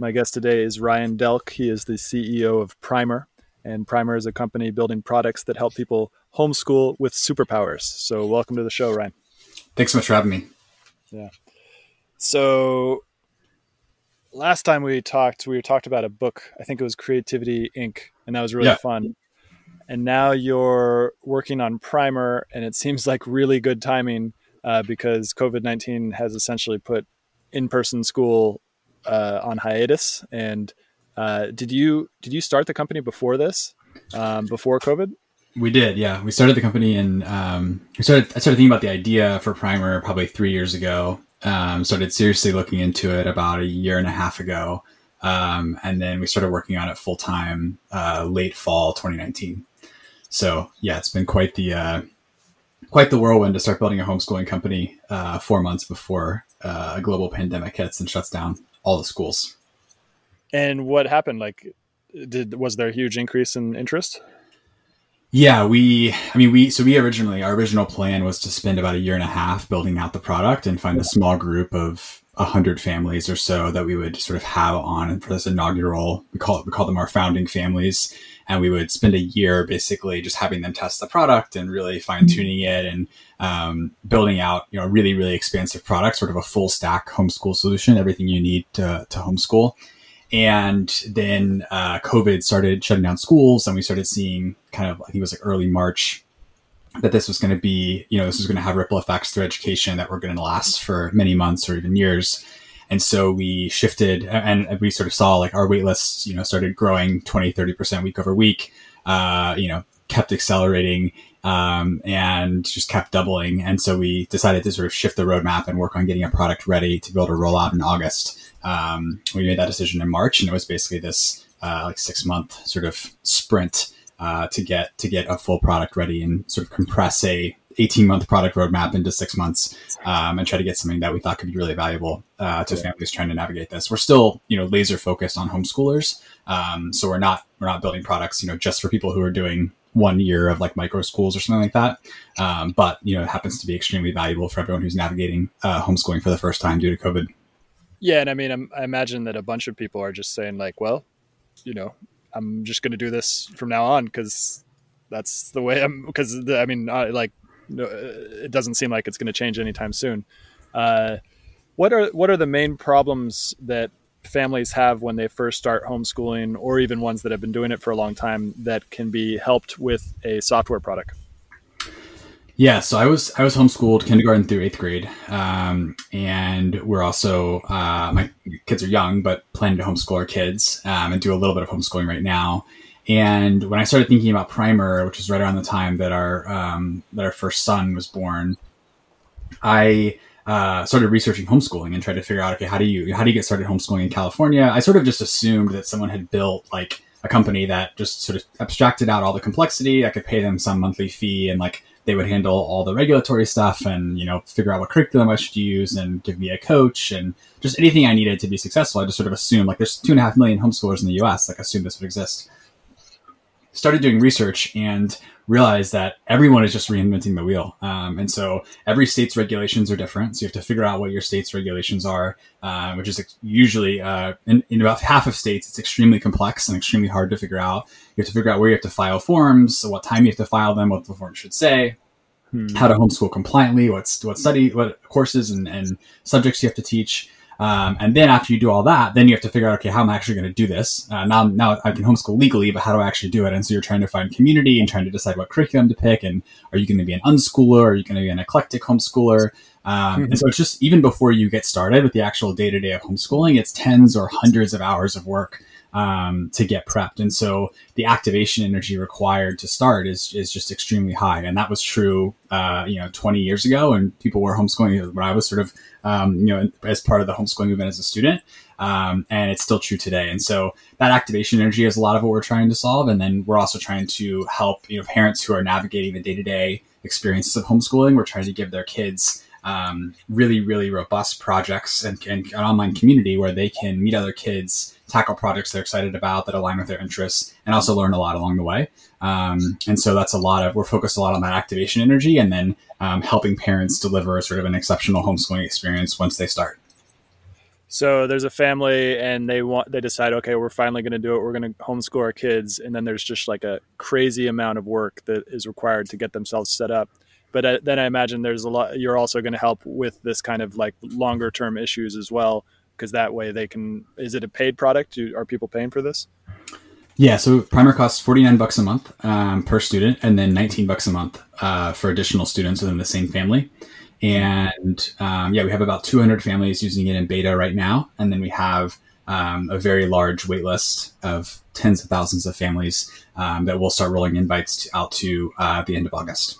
My guest today is Ryan Delk. He is the CEO of Primer, and Primer is a company building products that help people homeschool with superpowers. So, welcome to the show, Ryan. Thanks so much for having me. Yeah. So, last time we talked, we talked about a book. I think it was Creativity Inc., and that was really yeah. fun. And now you're working on Primer, and it seems like really good timing uh, because COVID 19 has essentially put in person school uh, on hiatus. And uh, did you did you start the company before this, um, before COVID? We did, yeah. We started the company and um, we started. I started thinking about the idea for Primer probably three years ago. Um, started seriously looking into it about a year and a half ago, um, and then we started working on it full time uh, late fall 2019. So yeah, it's been quite the uh, quite the whirlwind to start building a homeschooling company uh, four months before uh, a global pandemic hits and shuts down all the schools. And what happened? Like, did was there a huge increase in interest? Yeah, we. I mean, we. So we originally, our original plan was to spend about a year and a half building out the product and find a small group of a hundred families or so that we would sort of have on for this inaugural. We call it. We call them our founding families, and we would spend a year basically just having them test the product and really fine tuning it and um, building out, you know, really, really expansive product, sort of a full stack homeschool solution, everything you need to, to homeschool. And then uh, COVID started shutting down schools, and we started seeing kind of, I think it was like early March, that this was going to be, you know, this was going to have ripple effects through education that were going to last for many months or even years. And so we shifted and we sort of saw like our wait lists, you know, started growing 20, 30% week over week, uh, you know, kept accelerating um, and just kept doubling. And so we decided to sort of shift the roadmap and work on getting a product ready to be able to roll out in August. Um, we made that decision in March and it was basically this uh, like six month sort of sprint uh, to get to get a full product ready and sort of compress a 18 month product roadmap into six months um, and try to get something that we thought could be really valuable uh, to families trying to navigate this. We're still, you know, laser focused on homeschoolers. Um, so we're not, we're not building products, you know, just for people who are doing one year of like micro schools or something like that. Um, but, you know, it happens to be extremely valuable for everyone who's navigating uh, homeschooling for the first time due to COVID. Yeah. And I mean, I'm, I imagine that a bunch of people are just saying like, well, you know, I'm just going to do this from now on because that's the way I'm. Because I mean, like, no, it doesn't seem like it's going to change anytime soon. Uh, what are what are the main problems that families have when they first start homeschooling, or even ones that have been doing it for a long time that can be helped with a software product? Yeah, so I was I was homeschooled kindergarten through eighth grade, um, and we're also uh, my kids are young, but planning to homeschool our kids um, and do a little bit of homeschooling right now. And when I started thinking about primer, which was right around the time that our um, that our first son was born, I uh, started researching homeschooling and tried to figure out okay how do you how do you get started homeschooling in California? I sort of just assumed that someone had built like a company that just sort of abstracted out all the complexity. I could pay them some monthly fee and like they would handle all the regulatory stuff and you know figure out what curriculum I should use and give me a coach and just anything I needed to be successful. I just sort of assumed like there's two and a half million homeschoolers in the U.S. Like assume this would exist. Started doing research and realized that everyone is just reinventing the wheel. Um, and so every state's regulations are different. So you have to figure out what your state's regulations are, uh, which is usually uh, in, in, about half of states, it's extremely complex and extremely hard to figure out. You have to figure out where you have to file forms, what time you have to file them, what the form should say. Hmm. How to homeschool compliantly? What's what study? What courses and, and subjects you have to teach? Um, and then after you do all that, then you have to figure out, okay, how am I actually going to do this? Uh, now, now I can homeschool legally, but how do I actually do it? And so you're trying to find community and trying to decide what curriculum to pick. And are you going to be an unschooler? Are you going to be an eclectic homeschooler? Um, mm-hmm. And so it's just even before you get started with the actual day to day of homeschooling, it's tens or hundreds of hours of work um, to get prepped. And so the activation energy required to start is, is just extremely high. And that was true, uh, you know, 20 years ago and people were homeschooling when I was sort of, um, you know, as part of the homeschooling movement as a student. Um, and it's still true today. And so that activation energy is a lot of what we're trying to solve. And then we're also trying to help, you know, parents who are navigating the day to day experiences of homeschooling. We're trying to give their kids um, really, really robust projects and, and, an online community where they can meet other kids tackle projects they're excited about that align with their interests and also learn a lot along the way. Um, and so that's a lot of, we're focused a lot on that activation energy and then um, helping parents deliver sort of an exceptional homeschooling experience once they start. So there's a family and they want, they decide, okay, we're finally going to do it. We're going to homeschool our kids. And then there's just like a crazy amount of work that is required to get themselves set up but uh, then I imagine there's a lot. You're also going to help with this kind of like longer term issues as well, because that way they can. Is it a paid product? Do, are people paying for this? Yeah, so Primer costs forty nine bucks a month um, per student, and then nineteen bucks a month uh, for additional students within the same family. And um, yeah, we have about two hundred families using it in beta right now, and then we have um, a very large waitlist of tens of thousands of families um, that will start rolling invites to, out to uh, the end of August.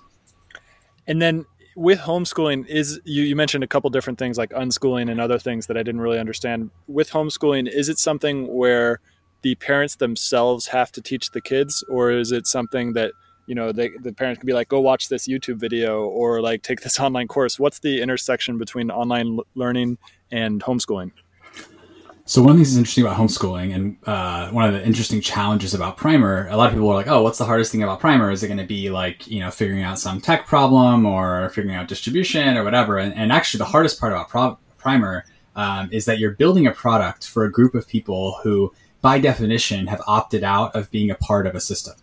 And then with homeschooling is you, you mentioned a couple different things like unschooling and other things that I didn't really understand. With homeschooling, is it something where the parents themselves have to teach the kids, or is it something that you know they, the parents could be like, go watch this YouTube video or like take this online course? What's the intersection between online learning and homeschooling? So one of the things that's interesting about homeschooling, and uh, one of the interesting challenges about Primer, a lot of people are like, "Oh, what's the hardest thing about Primer? Is it going to be like you know figuring out some tech problem or figuring out distribution or whatever?" And, and actually, the hardest part about Pro- Primer um, is that you're building a product for a group of people who, by definition, have opted out of being a part of a system,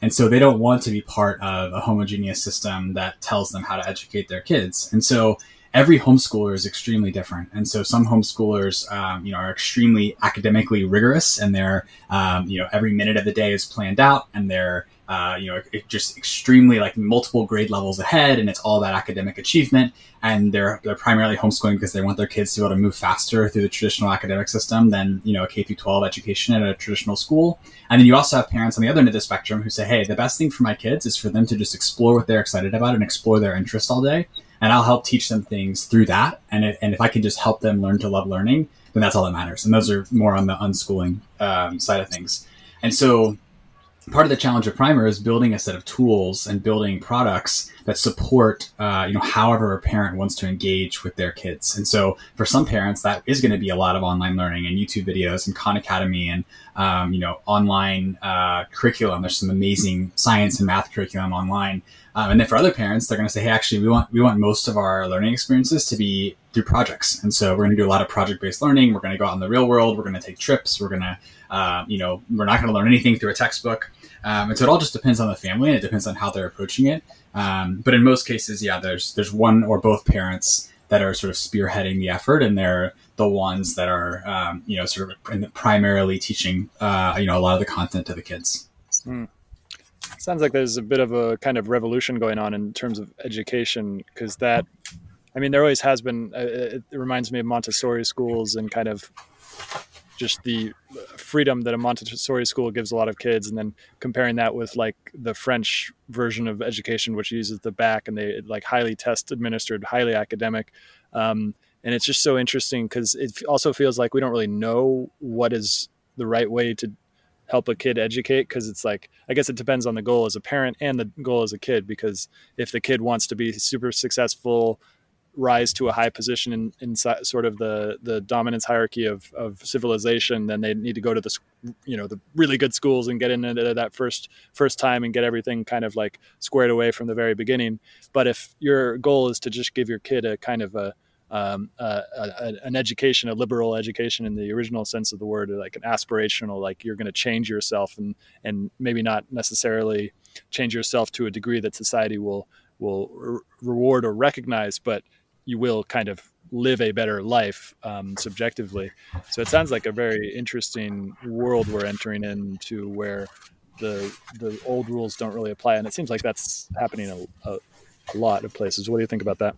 and so they don't want to be part of a homogeneous system that tells them how to educate their kids, and so every homeschooler is extremely different. And so some homeschoolers, um, you know, are extremely academically rigorous and they're, um, you know, every minute of the day is planned out and they're, uh, you know, just extremely like multiple grade levels ahead, and it's all about academic achievement. And they're they're primarily homeschooling because they want their kids to be able to move faster through the traditional academic system than you know a K through 12 education at a traditional school. And then you also have parents on the other end of the spectrum who say, hey, the best thing for my kids is for them to just explore what they're excited about and explore their interest all day, and I'll help teach them things through that. And if, and if I can just help them learn to love learning, then that's all that matters. And those are more on the unschooling um, side of things. And so part of the challenge of primer is building a set of tools and building products that support uh, you know however a parent wants to engage with their kids. And so for some parents that is going to be a lot of online learning and youtube videos and khan academy and um, you know online uh, curriculum. There's some amazing science and math curriculum online. Um, and then for other parents they're going to say hey actually we want we want most of our learning experiences to be through projects. And so we're going to do a lot of project based learning. We're going to go out in the real world. We're going to take trips. We're going to uh, you know we're not going to learn anything through a textbook um, and so it all just depends on the family and it depends on how they're approaching it. Um, but in most cases, yeah, there's there's one or both parents that are sort of spearheading the effort, and they're the ones that are um, you know sort of primarily teaching uh, you know a lot of the content to the kids. Mm. Sounds like there's a bit of a kind of revolution going on in terms of education because that, I mean, there always has been. Uh, it reminds me of Montessori schools and kind of just the freedom that a Montessori school gives a lot of kids, and then comparing that with like the French version of education, which uses the bac and they like highly test administered, highly academic. Um, and it's just so interesting because it also feels like we don't really know what is the right way to help a kid educate because it's like i guess it depends on the goal as a parent and the goal as a kid because if the kid wants to be super successful rise to a high position in, in sort of the the dominance hierarchy of, of civilization, then they need to go to the you know the really good schools and get into that first first time and get everything kind of like squared away from the very beginning. But if your goal is to just give your kid a kind of a um, a, an education, a liberal education in the original sense of the word, like an aspirational, like you're going to change yourself and and maybe not necessarily change yourself to a degree that society will will re- reward or recognize, but you will kind of live a better life um, subjectively. So it sounds like a very interesting world we're entering into where the the old rules don't really apply, and it seems like that's happening a, a, a lot of places. What do you think about that?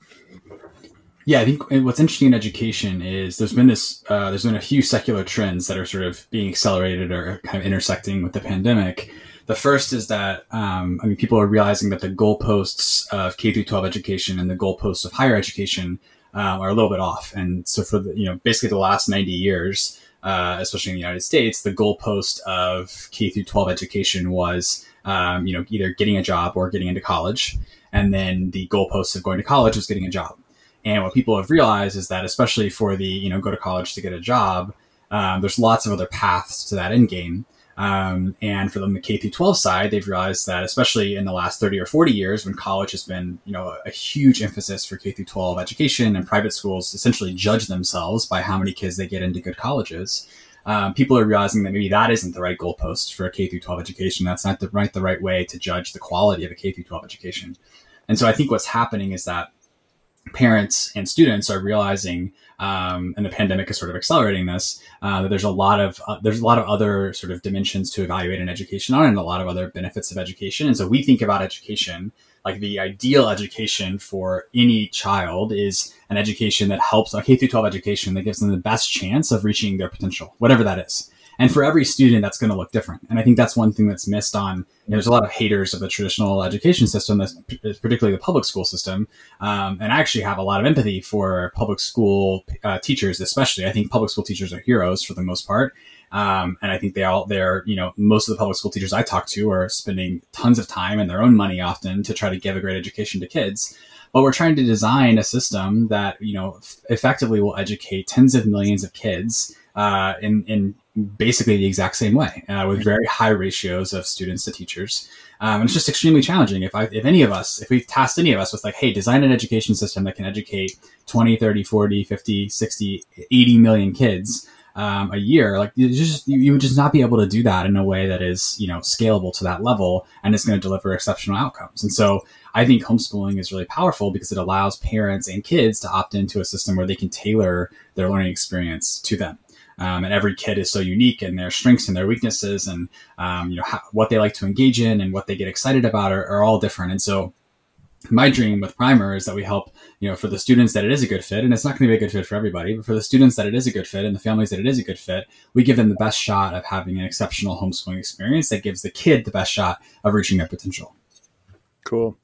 Yeah, I think what's interesting in education is there's been this uh, there's been a few secular trends that are sort of being accelerated or kind of intersecting with the pandemic. The first is that um, I mean people are realizing that the goalposts of K through 12 education and the goalposts of higher education um, are a little bit off. And so for the you know basically the last 90 years, uh, especially in the United States, the goalpost of K through 12 education was um, you know either getting a job or getting into college, and then the goalpost of going to college was getting a job. And what people have realized is that especially for the you know go to college to get a job, um, there's lots of other paths to that end game. Um, and for them, the K through 12 side, they've realized that especially in the last 30 or 40 years, when college has been, you know, a, huge emphasis for K through 12 education and private schools essentially judge themselves by how many kids they get into good colleges. Um, people are realizing that maybe that isn't the right goalpost for a K through 12 education. That's not the right the right way to judge the quality of a K through 12 education. And so I think what's happening is that parents and students are realizing um, and the pandemic is sort of accelerating this. Uh, that there's a lot of uh, there's a lot of other sort of dimensions to evaluate an education on, and a lot of other benefits of education. And so we think about education like the ideal education for any child is an education that helps a K through 12 education that gives them the best chance of reaching their potential, whatever that is. And for every student, that's going to look different. And I think that's one thing that's missed on. You know, there's a lot of haters of the traditional education system, particularly the public school system. Um, and I actually have a lot of empathy for public school uh, teachers, especially. I think public school teachers are heroes for the most part. Um, and I think they all, they're, you know, most of the public school teachers I talk to are spending tons of time and their own money often to try to give a great education to kids. But we're trying to design a system that, you know, f- effectively will educate tens of millions of kids uh, in, in basically the exact same way uh, with very high ratios of students to teachers. Um, and it's just extremely challenging. If I, if any of us, if we tasked any of us with like, hey, design an education system that can educate 20, 30, 40, 50, 60, 80 million kids um, a year, like you just, you would just not be able to do that in a way that is, you know, scalable to that level and it's going to deliver exceptional outcomes. And so I think homeschooling is really powerful because it allows parents and kids to opt into a system where they can tailor their learning experience to them. Um, and every kid is so unique and their strengths and their weaknesses and um, you know how, what they like to engage in and what they get excited about are, are all different. And so my dream with primer is that we help you know for the students that it is a good fit and it's not going to be a good fit for everybody but for the students that it is a good fit and the families that it is a good fit we give them the best shot of having an exceptional homeschooling experience that gives the kid the best shot of reaching their potential. Cool.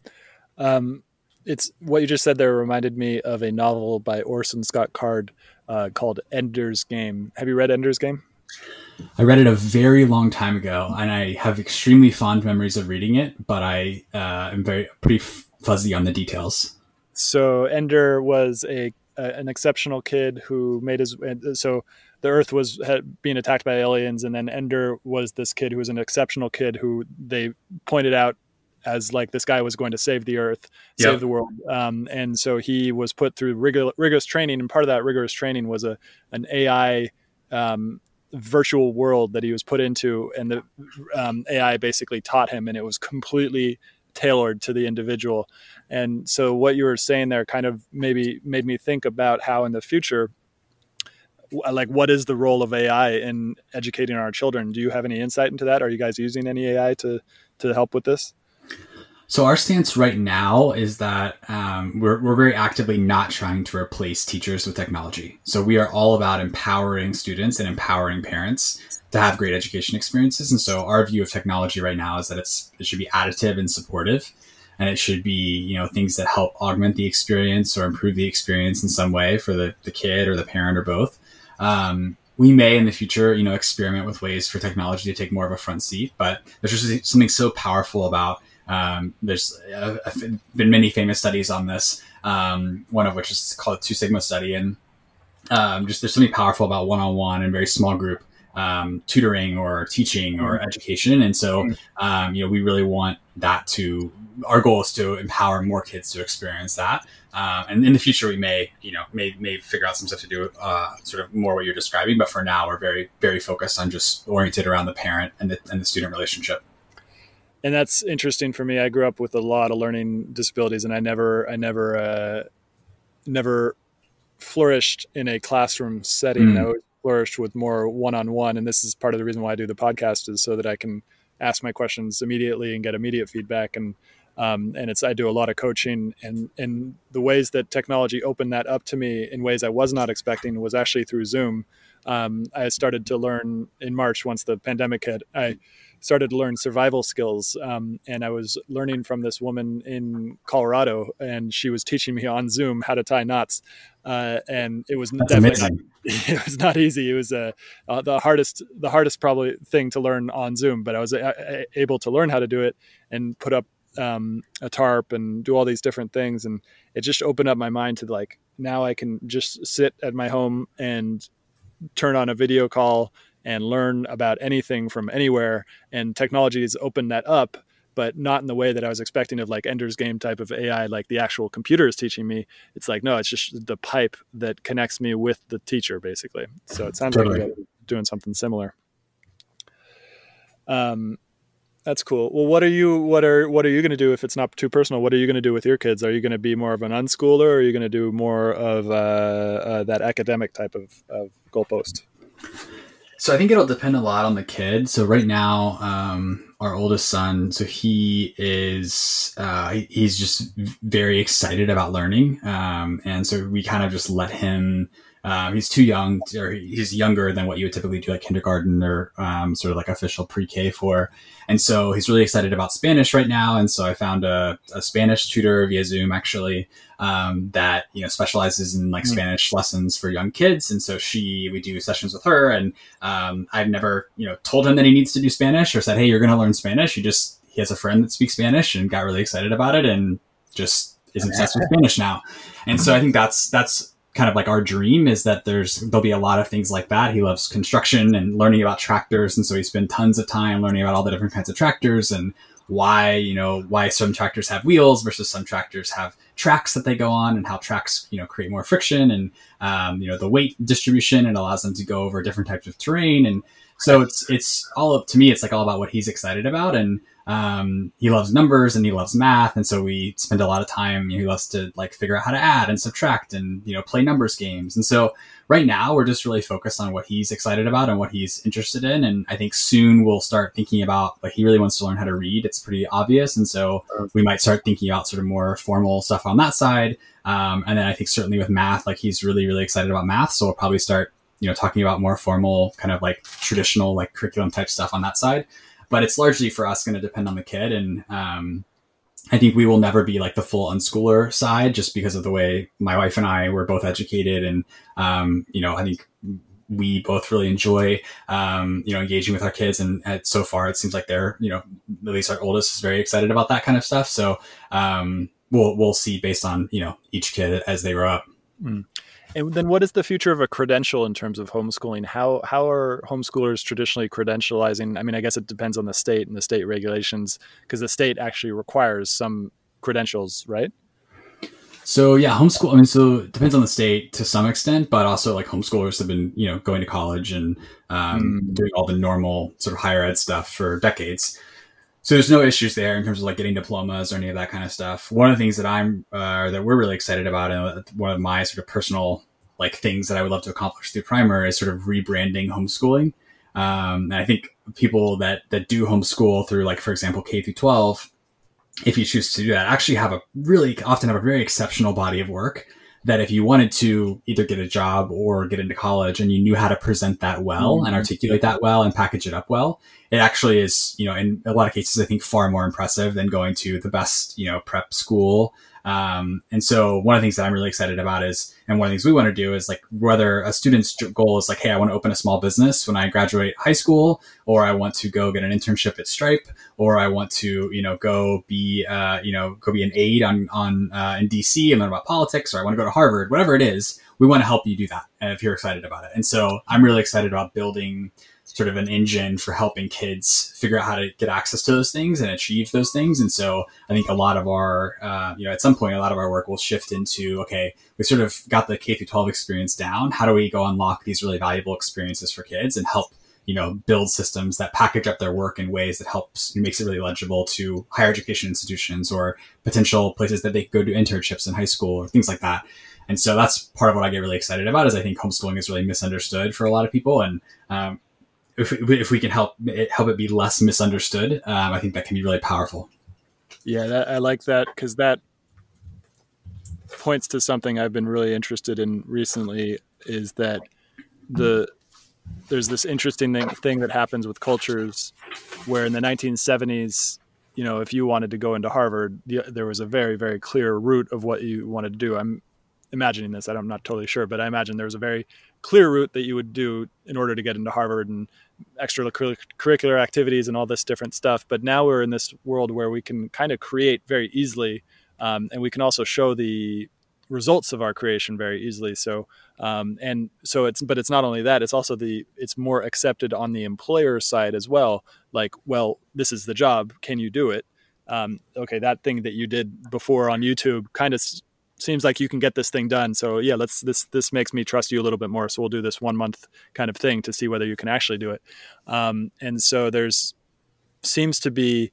Um, it's what you just said there reminded me of a novel by orson scott card uh, called ender's game have you read ender's game I read it a very long time ago, and I have extremely fond memories of reading it. But I uh, am very pretty fuzzy on the details. So Ender was a, a an exceptional kid who made his so the Earth was being attacked by aliens, and then Ender was this kid who was an exceptional kid who they pointed out as like this guy was going to save the Earth, save yep. the world, um, and so he was put through rigor, rigorous training, and part of that rigorous training was a an AI. Um, virtual world that he was put into and the um, ai basically taught him and it was completely tailored to the individual. And so what you were saying there kind of maybe made me think about how in the future like what is the role of AI in educating our children? Do you have any insight into that? Are you guys using any AI to to help with this? So our stance right now is that um, we're, we're very actively not trying to replace teachers with technology. So we are all about empowering students and empowering parents to have great education experiences. And so our view of technology right now is that it's it should be additive and supportive, and it should be you know things that help augment the experience or improve the experience in some way for the, the kid or the parent or both. Um, we may in the future, you know, experiment with ways for technology to take more of a front seat, but there's just something so powerful about. Um, there's uh, been many famous studies on this. Um, one of which is called the Two Sigma study, and um, just there's something powerful about one-on-one and very small group um, tutoring or teaching or mm-hmm. education. And so, mm-hmm. um, you know, we really want that to, our goal is to empower more kids to experience that. Um, and in the future, we may, you know, may, may figure out some stuff to do, uh, sort of more what you're describing. But for now, we're very, very focused on just oriented around the parent and the, and the student relationship. And that's interesting for me. I grew up with a lot of learning disabilities and I never, I never, uh, never flourished in a classroom setting. Mm. I flourished with more one-on-one and this is part of the reason why i do the podcast is so that i can ask my questions immediately and get immediate feedback and um, and it's i do a lot of coaching and and the ways that technology opened that up to me in ways i was not expecting was actually through zoom um, i started to learn in march once the pandemic hit i started to learn survival skills. Um, and I was learning from this woman in Colorado, and she was teaching me on Zoom how to tie knots. Uh, and it was That's definitely not, it was not easy. It was uh, uh, the hardest the hardest probably thing to learn on Zoom, but I was a- able to learn how to do it and put up um, a tarp and do all these different things, and it just opened up my mind to like now I can just sit at my home and turn on a video call and learn about anything from anywhere. And technology has opened that up, but not in the way that I was expecting of like Ender's Game type of AI, like the actual computer is teaching me. It's like, no, it's just the pipe that connects me with the teacher, basically. So it sounds totally. like you're doing something similar. Um, that's cool. Well, what are you what are what are you going to do if it's not too personal? What are you going to do with your kids? Are you going to be more of an unschooler, or are you going to do more of uh, uh, that academic type of, of goalpost? So I think it'll depend a lot on the kid. So right now, um, our oldest son, so he is uh, he's just very excited about learning, um, and so we kind of just let him um, he's too young, or he's younger than what you would typically do like kindergarten or um, sort of like official pre-K for. And so he's really excited about Spanish right now. And so I found a, a Spanish tutor via Zoom actually um, that you know specializes in like mm-hmm. Spanish lessons for young kids. And so she, we do sessions with her, and um, I've never you know told him that he needs to do Spanish or said, hey, you're going to learn Spanish. He just he has a friend that speaks Spanish and got really excited about it and just is obsessed with Spanish now. And so I think that's that's kind of like our dream is that there's there'll be a lot of things like that. He loves construction and learning about tractors, and so he spent tons of time learning about all the different kinds of tractors and why you know why some tractors have wheels versus some tractors have tracks that they go on and how tracks you know create more friction and um, you know the weight distribution. And allows them to go over different types of terrain. And so it's it's all up to me. It's like all about what he's excited about. And um, he loves numbers and he loves math, and so we spend a lot of time. You know, he loves to like figure out how to add and subtract and you know play numbers games. And so right now we're just really focused on what he's excited about and what he's interested in. And I think soon we'll start thinking about like he really wants to learn how to read. It's pretty obvious, and so we might start thinking about sort of more formal stuff on that side. Um, and then I think certainly with math, like he's really really excited about math, so we'll probably start you know talking about more formal kind of like traditional like curriculum type stuff on that side but it's largely for us going to depend on the kid. And um, I think we will never be like the full unschooler side just because of the way my wife and I were both educated. And, um, you know, I think we both really enjoy, um, you know, engaging with our kids. And so far, it seems like they're, you know, at least our oldest is very excited about that kind of stuff. So um, we'll, we'll see based on, you know, each kid as they grow up. Mm. And then, what is the future of a credential in terms of homeschooling? How how are homeschoolers traditionally credentializing? I mean, I guess it depends on the state and the state regulations because the state actually requires some credentials, right? So yeah, homeschool. I mean, so it depends on the state to some extent, but also like homeschoolers have been you know going to college and um, mm. doing all the normal sort of higher ed stuff for decades. So there's no issues there in terms of like getting diplomas or any of that kind of stuff. One of the things that I'm uh, that we're really excited about, and one of my sort of personal like things that I would love to accomplish through Primer is sort of rebranding homeschooling. Um, and I think people that that do homeschool through like for example K through 12, if you choose to do that, actually have a really often have a very exceptional body of work that if you wanted to either get a job or get into college and you knew how to present that well mm-hmm. and articulate that well and package it up well, it actually is, you know, in a lot of cases, I think far more impressive than going to the best, you know, prep school um, and so one of the things that I'm really excited about is, and one of the things we want to do is like whether a student's goal is like, hey, I want to open a small business when I graduate high school, or I want to go get an internship at Stripe, or I want to, you know, go be, uh, you know, go be an aide on on uh, in DC and learn about politics, or I want to go to Harvard, whatever it is, we want to help you do that if you're excited about it. And so I'm really excited about building sort of an engine for helping kids figure out how to get access to those things and achieve those things. And so I think a lot of our, uh, you know, at some point, a lot of our work will shift into, okay, we sort of got the K through 12 experience down. How do we go unlock these really valuable experiences for kids and help, you know, build systems that package up their work in ways that helps, makes it really legible to higher education institutions or potential places that they go do internships in high school or things like that. And so that's part of what I get really excited about is I think homeschooling is really misunderstood for a lot of people. And, um, if, if we can help it, help it be less misunderstood, um, I think that can be really powerful. Yeah, that, I like that because that points to something I've been really interested in recently. Is that the there's this interesting thing, thing that happens with cultures where in the 1970s, you know, if you wanted to go into Harvard, there was a very very clear route of what you wanted to do. I'm imagining this. I'm not totally sure, but I imagine there was a very clear route that you would do in order to get into Harvard and extracurricular activities and all this different stuff. But now we're in this world where we can kind of create very easily, um, and we can also show the results of our creation very easily. So, um, and so it's, but it's not only that; it's also the it's more accepted on the employer side as well. Like, well, this is the job. Can you do it? Um, okay, that thing that you did before on YouTube kind of seems like you can get this thing done. So yeah, let's this this makes me trust you a little bit more. So we'll do this one month kind of thing to see whether you can actually do it. Um, and so there's seems to be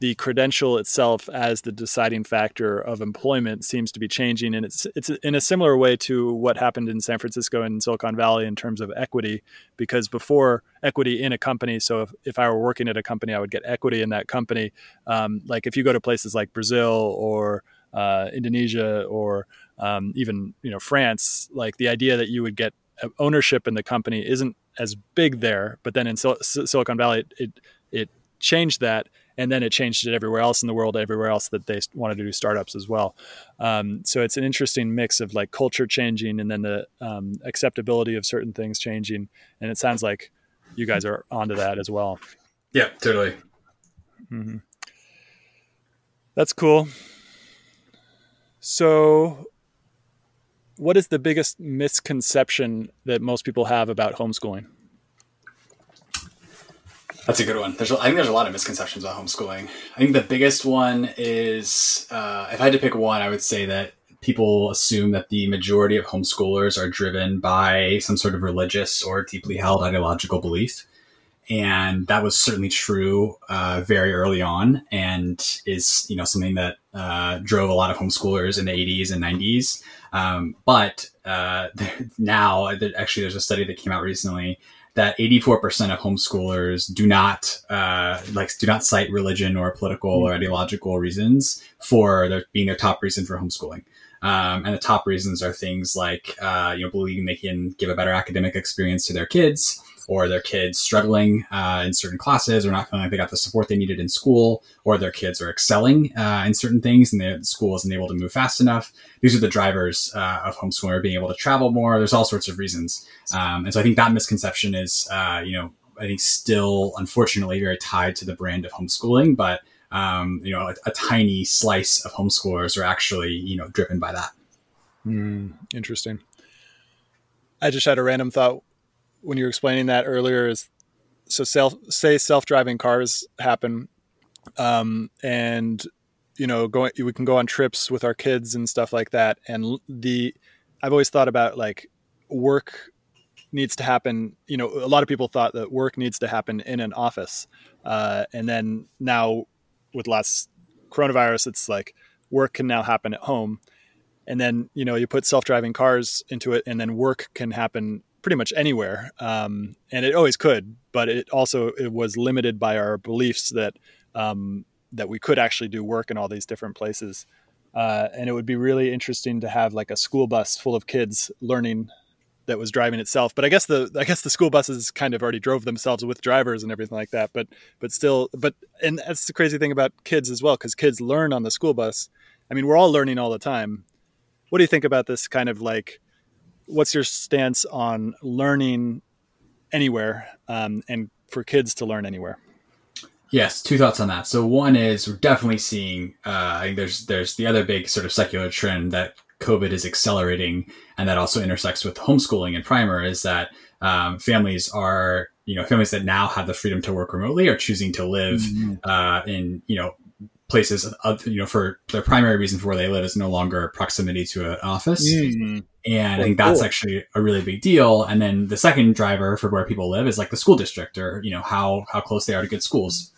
the credential itself as the deciding factor of employment seems to be changing and it's it's in a similar way to what happened in San Francisco and Silicon Valley in terms of equity because before equity in a company so if, if I were working at a company I would get equity in that company um, like if you go to places like Brazil or uh, Indonesia or um, even you know France, like the idea that you would get ownership in the company isn't as big there. But then in Sil- Silicon Valley, it, it, it changed that, and then it changed it everywhere else in the world, everywhere else that they wanted to do startups as well. Um, so it's an interesting mix of like culture changing and then the um, acceptability of certain things changing. And it sounds like you guys are onto that as well. Yeah, totally. Mm-hmm. That's cool. So, what is the biggest misconception that most people have about homeschooling? That's a good one. There's, I think there's a lot of misconceptions about homeschooling. I think the biggest one is, uh, if I had to pick one, I would say that people assume that the majority of homeschoolers are driven by some sort of religious or deeply held ideological belief. And that was certainly true uh, very early on, and is you know something that uh, drove a lot of homeschoolers in the 80s and 90s. Um, but uh, now, actually, there's a study that came out recently that 84% of homeschoolers do not uh, like do not cite religion or political or ideological reasons for their, being their top reason for homeschooling. Um, and the top reasons are things like uh, you know believing they can give a better academic experience to their kids, or their kids struggling uh, in certain classes or not feeling like they got the support they needed in school, or their kids are excelling uh, in certain things and the school isn't able to move fast enough. These are the drivers uh, of homeschooling, being able to travel more. There's all sorts of reasons. Um, and so I think that misconception is, uh, you know, I think still unfortunately very tied to the brand of homeschooling, but um, you know, a, a, tiny slice of homeschoolers are actually, you know, driven by that. Mm, interesting. I just had a random thought when you were explaining that earlier is so self say self-driving cars happen um, and you know going we can go on trips with our kids and stuff like that. And the i've always thought about like work needs to happen you know a lot of people thought that work needs to happen in an office uh, and then now with last coronavirus it's like work can now happen at home. And then you know you put self-driving cars into it and then work can happen pretty much anywhere, um, and it always could. But it also it was limited by our beliefs that um, that we could actually do work in all these different places. Uh, and it would be really interesting to have like a school bus full of kids learning that was driving itself. But I guess the I guess the school buses kind of already drove themselves with drivers and everything like that. But but still, but and that's the crazy thing about kids as well, because kids learn on the school bus. I mean, we're all learning all the time. What do you think about this kind of like what's your stance on learning anywhere um, and for kids to learn anywhere? Yes, two thoughts on that. So one is we're definitely seeing. Uh, I think there's there's the other big sort of secular trend that COVID is accelerating, and that also intersects with homeschooling and primer. Is that um, families are you know families that now have the freedom to work remotely are choosing to live mm-hmm. uh, in you know places of, you know for their primary reason for where they live is no longer proximity to an office mm-hmm. and i think that's cool. actually a really big deal and then the second driver for where people live is like the school district or you know how how close they are to good schools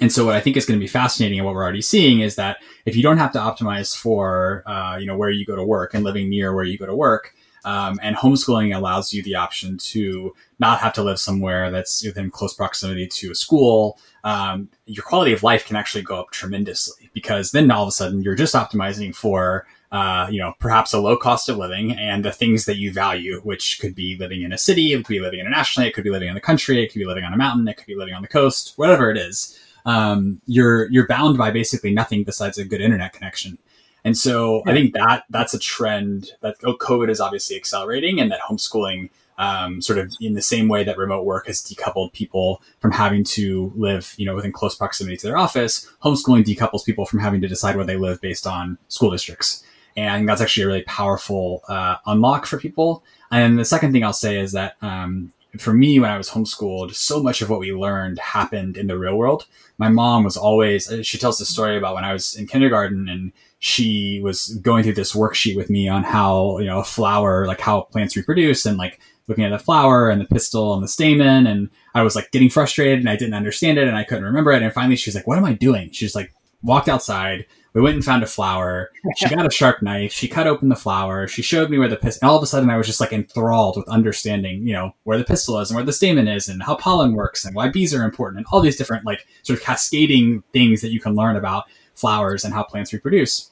and so what I think is going to be fascinating and what we're already seeing is that if you don't have to optimize for, uh, you know, where you go to work and living near where you go to work, um, and homeschooling allows you the option to not have to live somewhere that's within close proximity to a school. Um, your quality of life can actually go up tremendously because then all of a sudden you're just optimizing for uh, you know, perhaps a low cost of living and the things that you value, which could be living in a city, it could be living internationally, it could be living in the country, it could be living on a mountain, it could be living on the coast, whatever it is. Um, you're you're bound by basically nothing besides a good internet connection. And so yeah. I think that that's a trend that oh, COVID is obviously accelerating and that homeschooling um, sort of in the same way that remote work has decoupled people from having to live, you know, within close proximity to their office, homeschooling decouples people from having to decide where they live based on school districts. And that's actually a really powerful uh, unlock for people. And the second thing I'll say is that um, for me, when I was homeschooled, so much of what we learned happened in the real world. My mom was always, she tells the story about when I was in kindergarten and she was going through this worksheet with me on how, you know, a flower, like how plants reproduce and like looking at the flower and the pistil and the stamen. And I was like getting frustrated and I didn't understand it and I couldn't remember it. And finally she's like, what am I doing? She's like, walked outside. We went and found a flower. She got a sharp knife. She cut open the flower. She showed me where the pistil, and all of a sudden I was just like enthralled with understanding, you know, where the pistil is and where the stamen is and how pollen works and why bees are important and all these different like sort of cascading things that you can learn about flowers and how plants reproduce.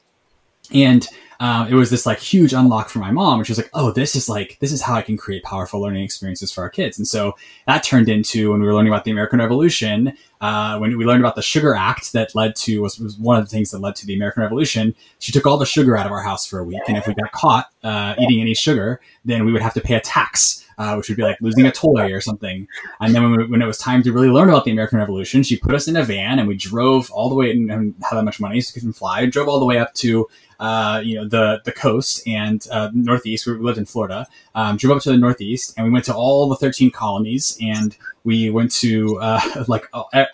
And um, it was this like huge unlock for my mom, which was like, oh, this is like this is how I can create powerful learning experiences for our kids. And so that turned into when we were learning about the American Revolution, uh, when we learned about the Sugar Act that led to was, was, one of the things that led to the American Revolution. She took all the sugar out of our house for a week, and if we got caught uh, eating any sugar, then we would have to pay a tax. Uh, which would be like losing a toy or something. And then when, we, when, it was time to really learn about the American Revolution, she put us in a van and we drove all the way and, and had that much money so we couldn't fly. Drove all the way up to uh, you know, the the coast and uh, northeast. Where we lived in Florida. Um, drove up to the northeast, and we went to all the thirteen colonies, and we went to uh, like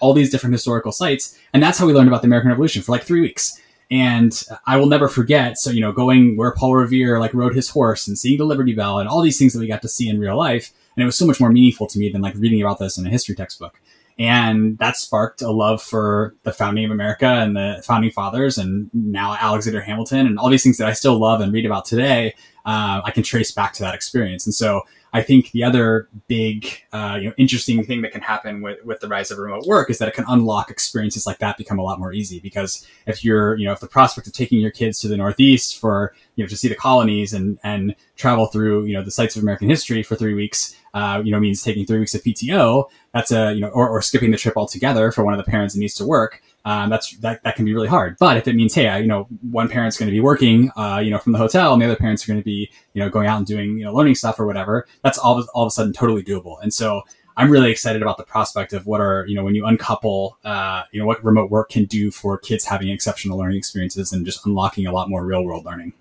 all these different historical sites, and that's how we learned about the American Revolution for like three weeks. And I will never forget. So you know, going where Paul Revere like rode his horse and seeing the Liberty Bell and all these things that we got to see in real life and it was so much more meaningful to me than like reading about this in a history textbook. And that sparked a love for the founding of America and the founding fathers, and now Alexander Hamilton, and all these things that I still love and read about today. Uh, I can trace back to that experience. And so I think the other big, uh, you know, interesting thing that can happen with, with the rise of remote work is that it can unlock experiences like that become a lot more easy. Because if you're, you know, if the prospect of taking your kids to the Northeast for, you know, to see the colonies and and travel through, you know, the sites of American history for three weeks, uh, you know, means taking three weeks of PTO. That's a, you know, or, or skipping the trip altogether for one of the parents that needs to work um, that's that, that can be really hard. But if it means, hey, I, you know, one parent's going to be working, uh, you know, from the hotel, and the other parents are going to be, you know, going out and doing, you know, learning stuff or whatever, that's all of, all of a sudden totally doable. And so I'm really excited about the prospect of what are, you know, when you uncouple, uh, you know, what remote work can do for kids having exceptional learning experiences and just unlocking a lot more real world learning.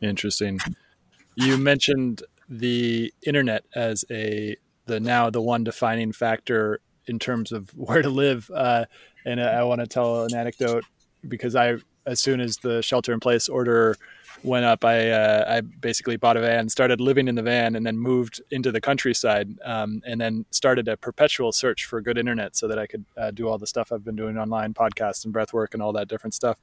Interesting. You mentioned the internet as a the now the one defining factor in terms of where to live. Uh, and I want to tell an anecdote because I, as soon as the shelter in place order went up, I uh, I basically bought a van, started living in the van, and then moved into the countryside, um, and then started a perpetual search for good internet so that I could uh, do all the stuff I've been doing online, podcasts and breath work and all that different stuff.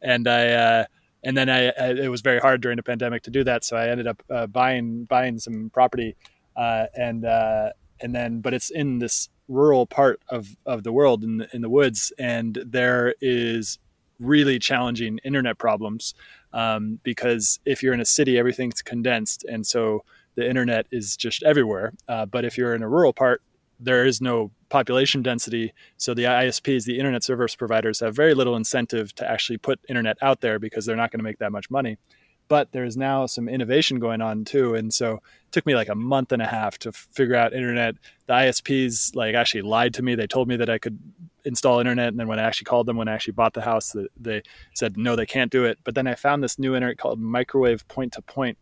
And I uh, and then I, I, it was very hard during the pandemic to do that, so I ended up uh, buying buying some property, uh, and uh, and then but it's in this rural part of, of the world in the, in the woods, and there is really challenging internet problems um, because if you're in a city, everything's condensed, and so the internet is just everywhere. Uh, but if you're in a rural part, there is no population density, so the ISPs, the internet service providers, have very little incentive to actually put internet out there because they're not going to make that much money. But there's now some innovation going on too and so it took me like a month and a half to figure out internet. The isps like actually lied to me. They told me that i could install internet and then when i actually called them when i actually bought the house they said no they can't do it. But then i found this new internet called microwave point to point.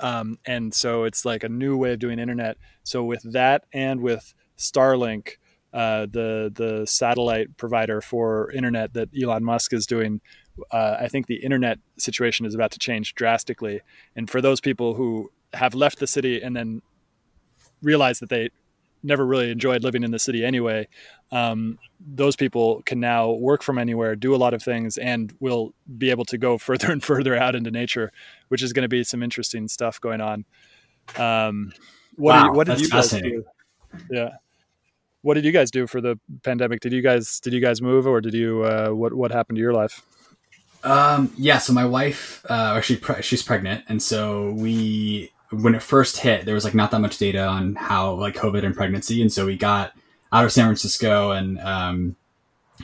Um, and so it's like a new way of doing internet. So with that and with starlink uh, the the satellite provider for internet that Elon Musk is doing, uh, I think the internet situation is about to change drastically. And for those people who have left the city and then realize that they never really enjoyed living in the city anyway, um, those people can now work from anywhere, do a lot of things, and will be able to go further and further out into nature, which is going to be some interesting stuff going on. Um, what, wow, you, what did you guys do? Yeah. What did you guys do for the pandemic? Did you guys did you guys move or did you uh, what what happened to your life? Um, yeah, so my wife, uh, actually, pre- she's pregnant, and so we, when it first hit, there was like not that much data on how like COVID and pregnancy, and so we got out of San Francisco and um,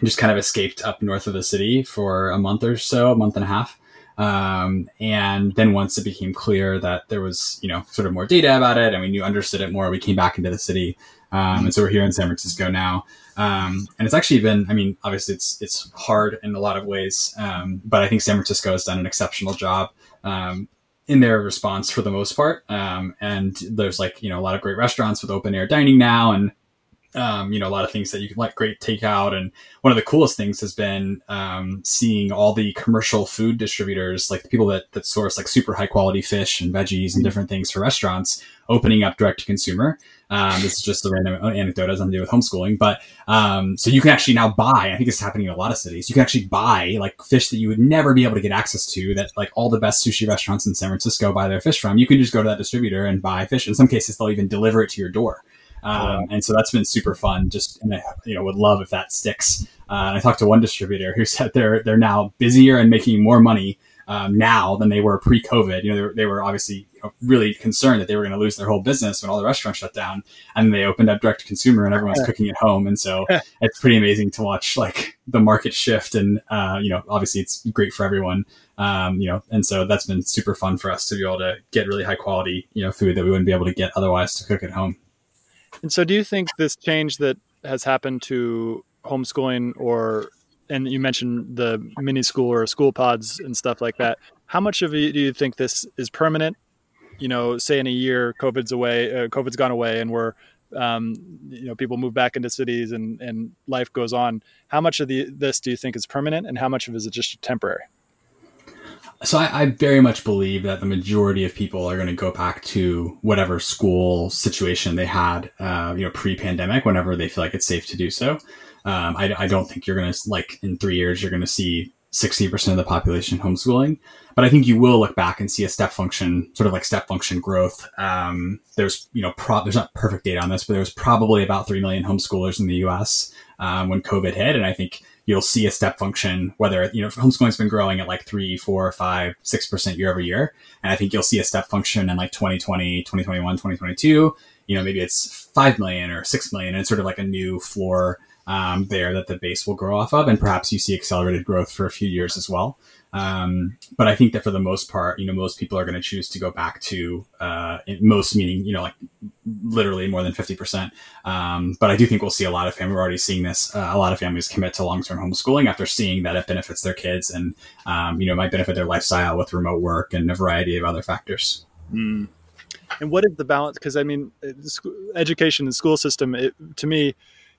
just kind of escaped up north of the city for a month or so, a month and a half. Um, and then once it became clear that there was, you know, sort of more data about it, and we knew understood it more, we came back into the city. Um, and so we're here in San Francisco now. Um, and it's actually been, I mean, obviously it's, it's hard in a lot of ways. Um, but I think San Francisco has done an exceptional job, um, in their response for the most part. Um, and there's like, you know, a lot of great restaurants with open air dining now and, um, you know, a lot of things that you can like great takeout. And one of the coolest things has been, um, seeing all the commercial food distributors, like the people that, that source like super high quality fish and veggies and different things for restaurants opening up direct to consumer. Um, this is just a random anecdote has nothing to do with homeschooling, but um, so you can actually now buy. I think it's happening in a lot of cities. You can actually buy like fish that you would never be able to get access to. That like all the best sushi restaurants in San Francisco buy their fish from. You can just go to that distributor and buy fish. In some cases, they'll even deliver it to your door. Um, and so that's been super fun. Just and I, you know would love if that sticks. Uh, I talked to one distributor who said they're they're now busier and making more money um, now than they were pre-COVID. You know, they were, they were obviously you know, really concerned that they were going to lose their whole business when all the restaurants shut down, and they opened up direct to consumer, and everyone's cooking at home, and so it's pretty amazing to watch like the market shift, and uh, you know, obviously it's great for everyone. Um, you know, and so that's been super fun for us to be able to get really high quality, you know, food that we wouldn't be able to get otherwise to cook at home. And so, do you think this change that has happened to homeschooling or and you mentioned the mini school or school pods and stuff like that. How much of it do you think this is permanent? You know, say in a year, COVID's away, uh, COVID's gone away, and we're, um, you know, people move back into cities and and life goes on. How much of the this do you think is permanent, and how much of it is it just temporary? So I, I, very much believe that the majority of people are going to go back to whatever school situation they had, uh, you know, pre-pandemic, whenever they feel like it's safe to do so. Um, I, I, don't think you're going to like in three years you're going to see 60% of the population homeschooling, but I think you will look back and see a step function, sort of like step function growth. Um, there's you know pro- there's not perfect data on this, but there was probably about three million homeschoolers in the U.S. Um, when COVID hit, and I think you'll see a step function, whether, you know, homeschooling's been growing at like three, four, five, six percent year over year. And I think you'll see a step function in like 2020, 2021, 2022. You know, maybe it's 5 million or 6 million and it's sort of like a new floor um, there that the base will grow off of. And perhaps you see accelerated growth for a few years as well. Um, but I think that for the most part, you know, most people are going to choose to go back to uh, most meaning, you know, like literally more than 50%. Um, but I do think we'll see a lot of families, we're already seeing this, uh, a lot of families commit to long-term homeschooling after seeing that it benefits their kids and, um, you know, might benefit their lifestyle with remote work and a variety of other factors. Mm. And what is the balance? Because I mean, uh, education and school system, it, to me,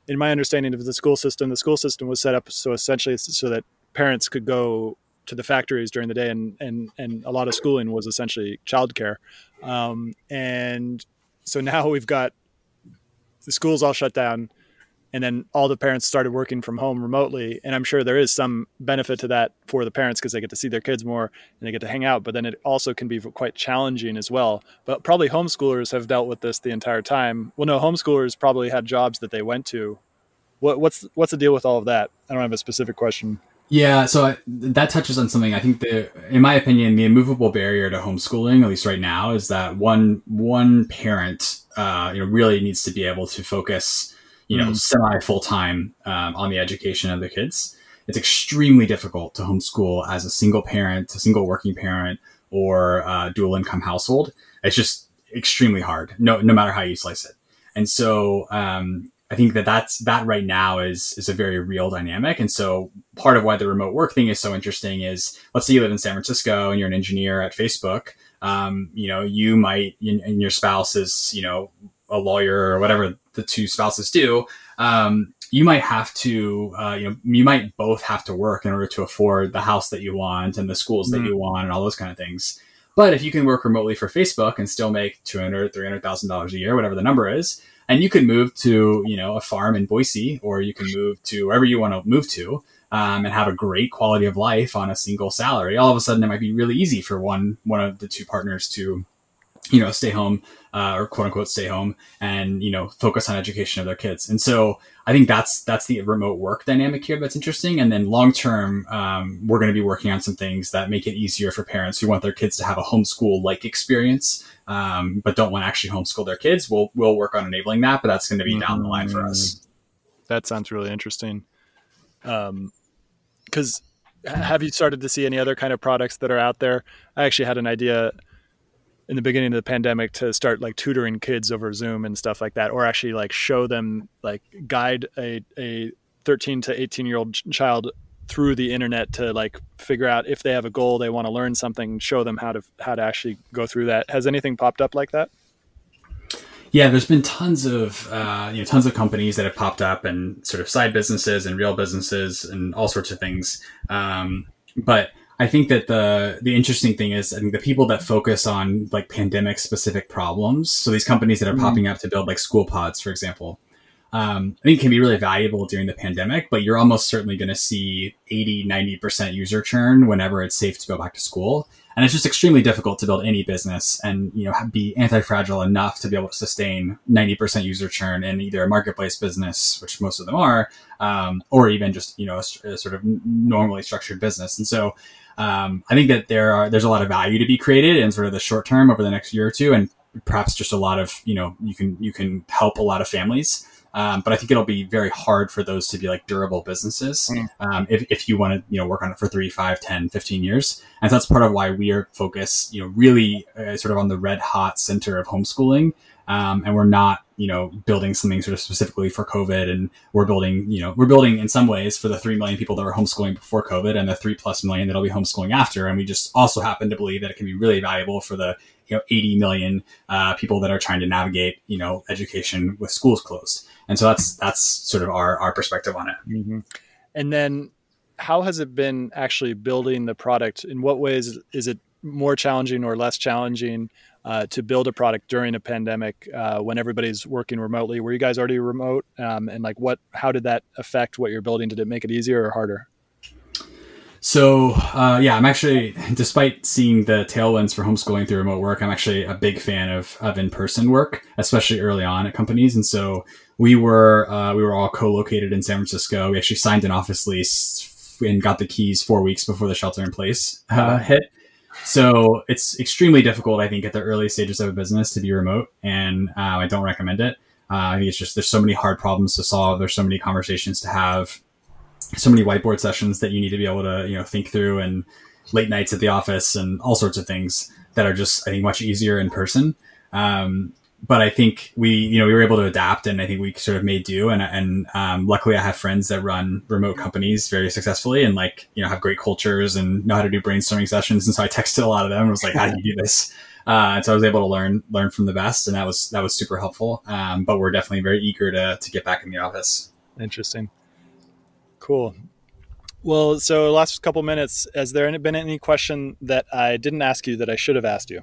in my understanding of the school system, the school system was set up so essentially so that parents could go to the factories during the day, and and and a lot of schooling was essentially childcare. Um, and so now we've got the schools all shut down, and then all the parents started working from home remotely. And I'm sure there is some benefit to that for the parents because they get to see their kids more and they get to hang out. But then it also can be quite challenging as well. But probably homeschoolers have dealt with this the entire time. Well, no, homeschoolers probably had jobs that they went to. What, what's what's the deal with all of that? I don't have a specific question. Yeah, so I, that touches on something. I think the, in my opinion, the immovable barrier to homeschooling, at least right now, is that one one parent, uh, you know, really needs to be able to focus, you know, mm. semi full time um, on the education of the kids. It's extremely difficult to homeschool as a single parent, a single working parent, or a dual income household. It's just extremely hard, no no matter how you slice it. And so, um, I think that that's that right now is is a very real dynamic. And so part of why the remote work thing is so interesting is let's say you live in San Francisco and you're an engineer at Facebook. Um, you know, you might and your spouse is you know a lawyer or whatever the two spouses do. Um, you might have to uh, you know you might both have to work in order to afford the house that you want and the schools mm-hmm. that you want and all those kind of things. But if you can work remotely for Facebook and still make 200, 300,000 dollars a year, whatever the number is, and you can move to you know a farm in Boise, or you can move to wherever you want to move to, um, and have a great quality of life on a single salary. All of a sudden, it might be really easy for one one of the two partners to you know stay home uh, or quote unquote stay home and you know focus on education of their kids. And so i think that's that's the remote work dynamic here that's interesting. And then long term um, we're going to be working on some things that make it easier for parents who want their kids to have a homeschool like experience um, but don't want to actually homeschool their kids. We'll we'll work on enabling that but that's going to be mm-hmm. down the line for us. Mm. that sounds really interesting. Um because have you started to see any other kind of products that are out there? I actually had an idea in the beginning of the pandemic to start like tutoring kids over Zoom and stuff like that, or actually like show them like guide a a 13 to 18 year old child through the internet to like figure out if they have a goal they want to learn something show them how to how to actually go through that. Has anything popped up like that? Yeah there's been tons of uh, you know tons of companies that have popped up and sort of side businesses and real businesses and all sorts of things. Um, but I think that the the interesting thing is I think the people that focus on like pandemic specific problems, so these companies that are mm-hmm. popping up to build like school pods, for example, um, I think can be really valuable during the pandemic, but you're almost certainly going to see 80, 90% user churn whenever it's safe to go back to school and it's just extremely difficult to build any business and you know be anti-fragile enough to be able to sustain 90% user churn in either a marketplace business which most of them are um, or even just you know a, a, sort of normally structured business and so um, i think that there are there's a lot of value to be created in sort of the short term over the next year or two and perhaps just a lot of you know you can you can help a lot of families um, but I think it'll be very hard for those to be like durable businesses mm. um, if, if you want to, you know, work on it for three, five, 10, 15 years. And so that's part of why we are focused, you know, really uh, sort of on the red hot center of homeschooling. Um, and we're not, you know, building something sort of specifically for COVID. And we're building, you know, we're building in some ways for the 3 million people that were homeschooling before COVID and the 3 plus million that'll be homeschooling after. And we just also happen to believe that it can be really valuable for the, you know, 80 million uh, people that are trying to navigate, you know, education with schools closed and so that's that's sort of our our perspective on it. Mm-hmm. And then, how has it been actually building the product? In what ways is it more challenging or less challenging uh, to build a product during a pandemic uh, when everybody's working remotely? Were you guys already remote? Um, and like, what? How did that affect what you're building? Did it make it easier or harder? So uh, yeah, I'm actually, despite seeing the tailwinds for homeschooling through remote work, I'm actually a big fan of of in person work, especially early on at companies. And so we were uh, we were all co-located in San Francisco. We actually signed an office lease and got the keys four weeks before the shelter in place uh, hit. So it's extremely difficult, I think, at the early stages of a business to be remote, and uh, I don't recommend it. Uh, I think it's just there's so many hard problems to solve. There's so many conversations to have so many whiteboard sessions that you need to be able to you know think through and late nights at the office and all sorts of things that are just I think much easier in person. Um, but I think we you know we were able to adapt and I think we sort of made do and and um, luckily I have friends that run remote companies very successfully and like you know have great cultures and know how to do brainstorming sessions and so I texted a lot of them and was like how do you do this uh, and so I was able to learn learn from the best and that was that was super helpful um, but we're definitely very eager to to get back in the office. Interesting. Cool. Well, so last couple minutes, has there been any question that I didn't ask you that I should have asked you?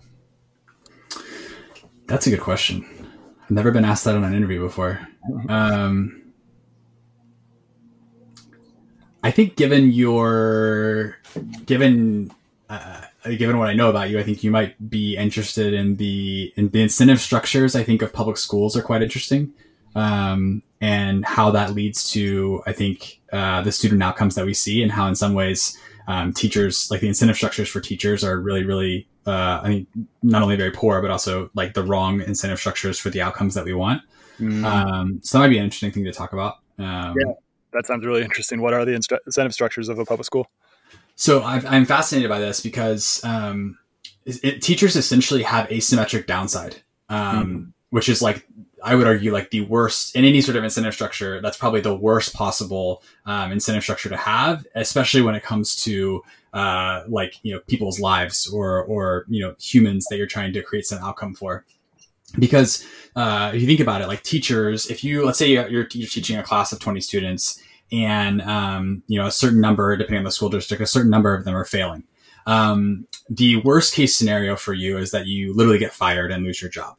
That's a good question. I've never been asked that on an interview before. Um, I think, given your, given, uh, given what I know about you, I think you might be interested in the in the incentive structures. I think of public schools are quite interesting um, and how that leads to, I think, uh, the student outcomes that we see, and how in some ways um, teachers, like the incentive structures for teachers, are really, really, uh, I mean, not only very poor, but also like the wrong incentive structures for the outcomes that we want. Mm. Um, so that might be an interesting thing to talk about. Um, yeah, that sounds really interesting. What are the inst- incentive structures of a public school? So i am fascinated by this because um, it, teachers essentially have asymmetric downside, mm. which is like I would argue like the worst in any sort of incentive structure. That's probably the worst possible um, incentive structure to have, especially when it comes to uh, like you know people's lives or or you know humans that you're trying to create some outcome for. Because uh, if you think about it, like teachers, if you let's say you're, you're teaching a class of 20 students and um, you know a certain number, depending on the school district, a certain number of them are failing. Um, the worst case scenario for you is that you literally get fired and lose your job.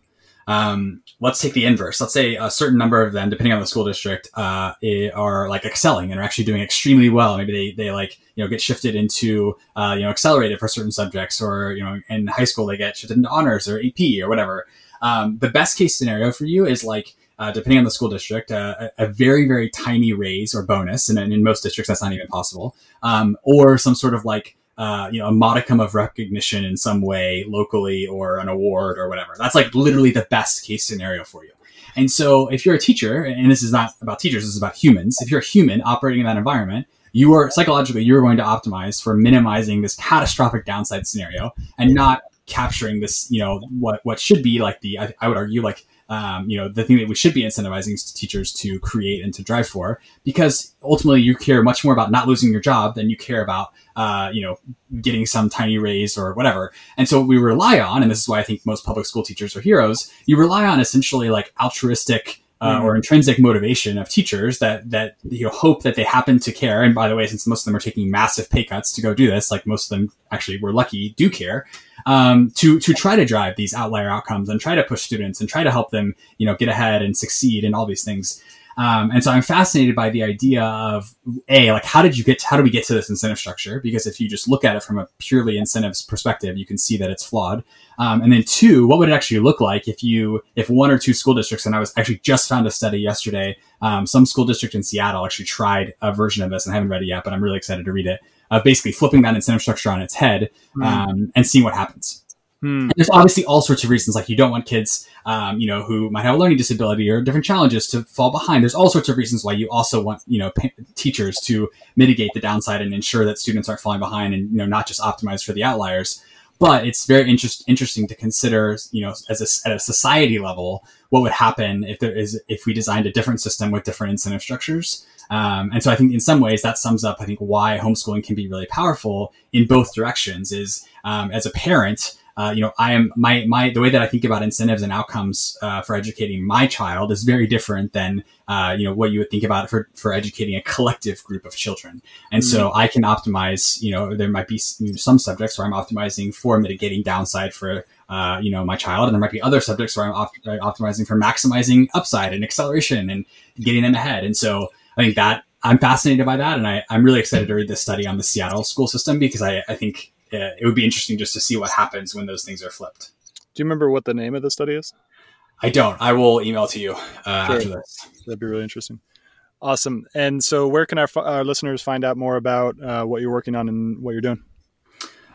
Um, let's take the inverse. Let's say a certain number of them, depending on the school district, uh, are like excelling and are actually doing extremely well. Maybe they, they like, you know, get shifted into, uh, you know, accelerated for certain subjects or, you know, in high school, they get shifted into honors or AP or whatever. Um, the best case scenario for you is like, uh, depending on the school district, uh, a, a, very, very tiny raise or bonus. And in most districts, that's not even possible. Um, or some sort of like, uh, you know, a modicum of recognition in some way locally or an award or whatever. That's like literally the best case scenario for you. And so if you're a teacher, and this is not about teachers, this is about humans, if you're a human operating in that environment, you are psychologically, you're going to optimize for minimizing this catastrophic downside scenario and not capturing this, you know, what, what should be like the, I, I would argue like um, you know, the thing that we should be incentivizing teachers to create and to drive for, because ultimately you care much more about not losing your job than you care about, uh, you know, getting some tiny raise or whatever. And so what we rely on, and this is why I think most public school teachers are heroes, you rely on essentially like altruistic uh, mm-hmm. or intrinsic motivation of teachers that that you know hope that they happen to care. And by the way, since most of them are taking massive pay cuts to go do this, like most of them actually were lucky do care um, to to try to drive these outlier outcomes and try to push students and try to help them you know get ahead and succeed and all these things. Um, and so I'm fascinated by the idea of a like how did you get to, how do we get to this incentive structure? Because if you just look at it from a purely incentives perspective, you can see that it's flawed. Um, and then two, what would it actually look like if you if one or two school districts and I was actually just found a study yesterday. Um, some school district in Seattle actually tried a version of this, and I haven't read it yet, but I'm really excited to read it. Of basically flipping that incentive structure on its head mm. and seeing what happens. Hmm. there's obviously all sorts of reasons, like you don't want kids, um, you know, who might have a learning disability or different challenges to fall behind. There's all sorts of reasons why you also want, you know, teachers to mitigate the downside and ensure that students aren't falling behind, and you know, not just optimize for the outliers. But it's very interest, interesting to consider, you know, as a, at a society level, what would happen if there is if we designed a different system with different incentive structures Um, and so I think in some ways that sums up, I think, why homeschooling can be really powerful in both directions is um, as a parent, uh, you know, I am my my the way that I think about incentives and outcomes uh, for educating my child is very different than uh, you know what you would think about for for educating a collective group of children. And mm-hmm. so I can optimize. You know, there might be some subjects where I'm optimizing for mitigating downside for uh, you know my child, and there might be other subjects where I'm op- optimizing for maximizing upside and acceleration and getting them ahead. And so I think that I'm fascinated by that, and I, I'm really excited to read this study on the Seattle school system because I, I think uh, it would be interesting just to see what happens when those things are flipped. Do you remember what the name of the study is? I don't. I will email to you uh, sure. after this. That'd be really interesting. Awesome. And so, where can our, our listeners find out more about uh, what you're working on and what you're doing?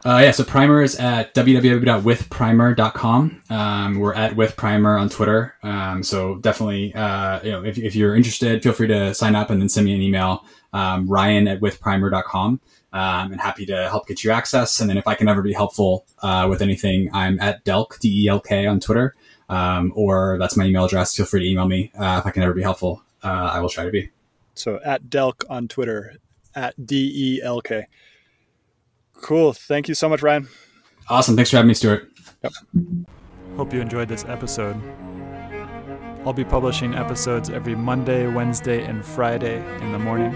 Uh, yeah, so Primer is at www.withprimer.com. Um, we're at withprimer on Twitter. Um, so definitely, uh, you know, if, if, you're interested, feel free to sign up and then send me an email, um, ryan at withprimer.com um, and happy to help get you access. And then if I can ever be helpful uh, with anything, I'm at Delk, D E L K on Twitter, um, or that's my email address. Feel free to email me uh, if I can ever be helpful. Uh, I will try to be. So at Delk on Twitter, at D E L K. Cool. Thank you so much, Ryan. Awesome. Thanks for having me, Stewart. Yep. Hope you enjoyed this episode. I'll be publishing episodes every Monday, Wednesday, and Friday in the morning.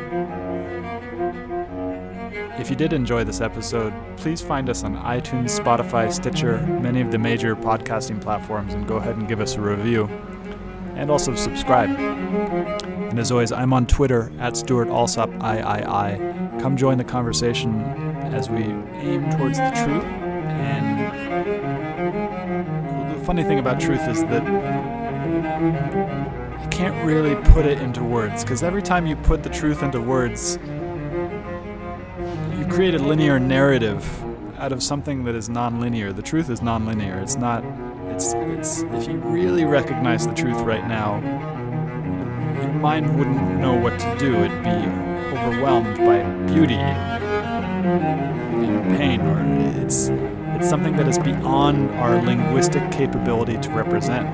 If you did enjoy this episode, please find us on iTunes, Spotify, Stitcher, many of the major podcasting platforms, and go ahead and give us a review. And also subscribe. And as always, I'm on Twitter at Stewart Alsop III. Come join the conversation as we aim towards the truth. And the funny thing about truth is that you can't really put it into words because every time you put the truth into words, you create a linear narrative out of something that is nonlinear. The truth is nonlinear. It's not. It's. It's. If you really recognize the truth right now, your mind wouldn't know what to do. It'd be overwhelmed by beauty, pain, or it's. It's something that is beyond our linguistic capability to represent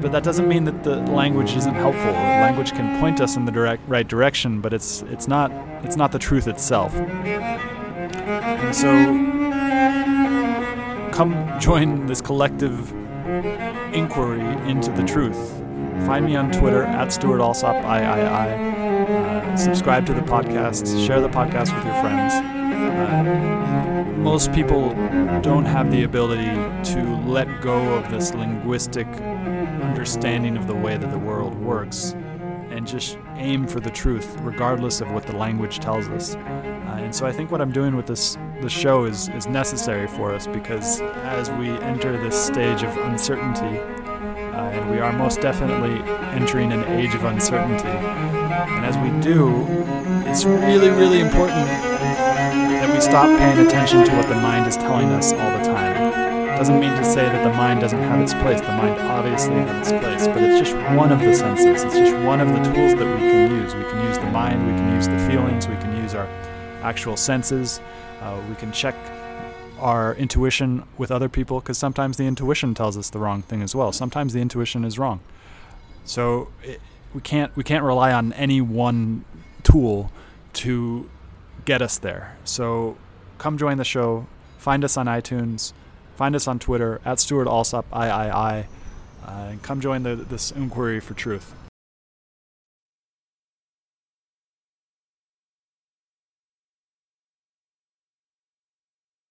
but that doesn't mean that the language isn't helpful. Language can point us in the direct right direction, but it's it's not it's not the truth itself. And so come join this collective inquiry into the truth. Find me on Twitter at Stewart Alsop III. Subscribe to the podcast. Share the podcast with your friends. Uh, most people don't have the ability to let go of this linguistic understanding of the way that the world works and just aim for the truth, regardless of what the language tells us. Uh, and so I think what I'm doing with this this show is is necessary for us because as we enter this stage of uncertainty, uh, and we are most definitely entering an age of uncertainty, and as we do, it's really really important that we stop paying attention to what the mind is telling us all the time It doesn't mean to say that the mind doesn't have its place. The mind obviously has its place, but it's just one of the senses. It's just one of the tools that we can use. We can use the mind, we can use the feelings, we can use our actual senses. Uh, we can check our intuition with other people because sometimes the intuition tells us the wrong thing as well. Sometimes the intuition is wrong. So we can't we can't rely on any one tool to get us there. So come join the show. Find us on iTunes. Find us on Twitter at Stewart Alsop III, uh, and come join the, this inquiry for truth.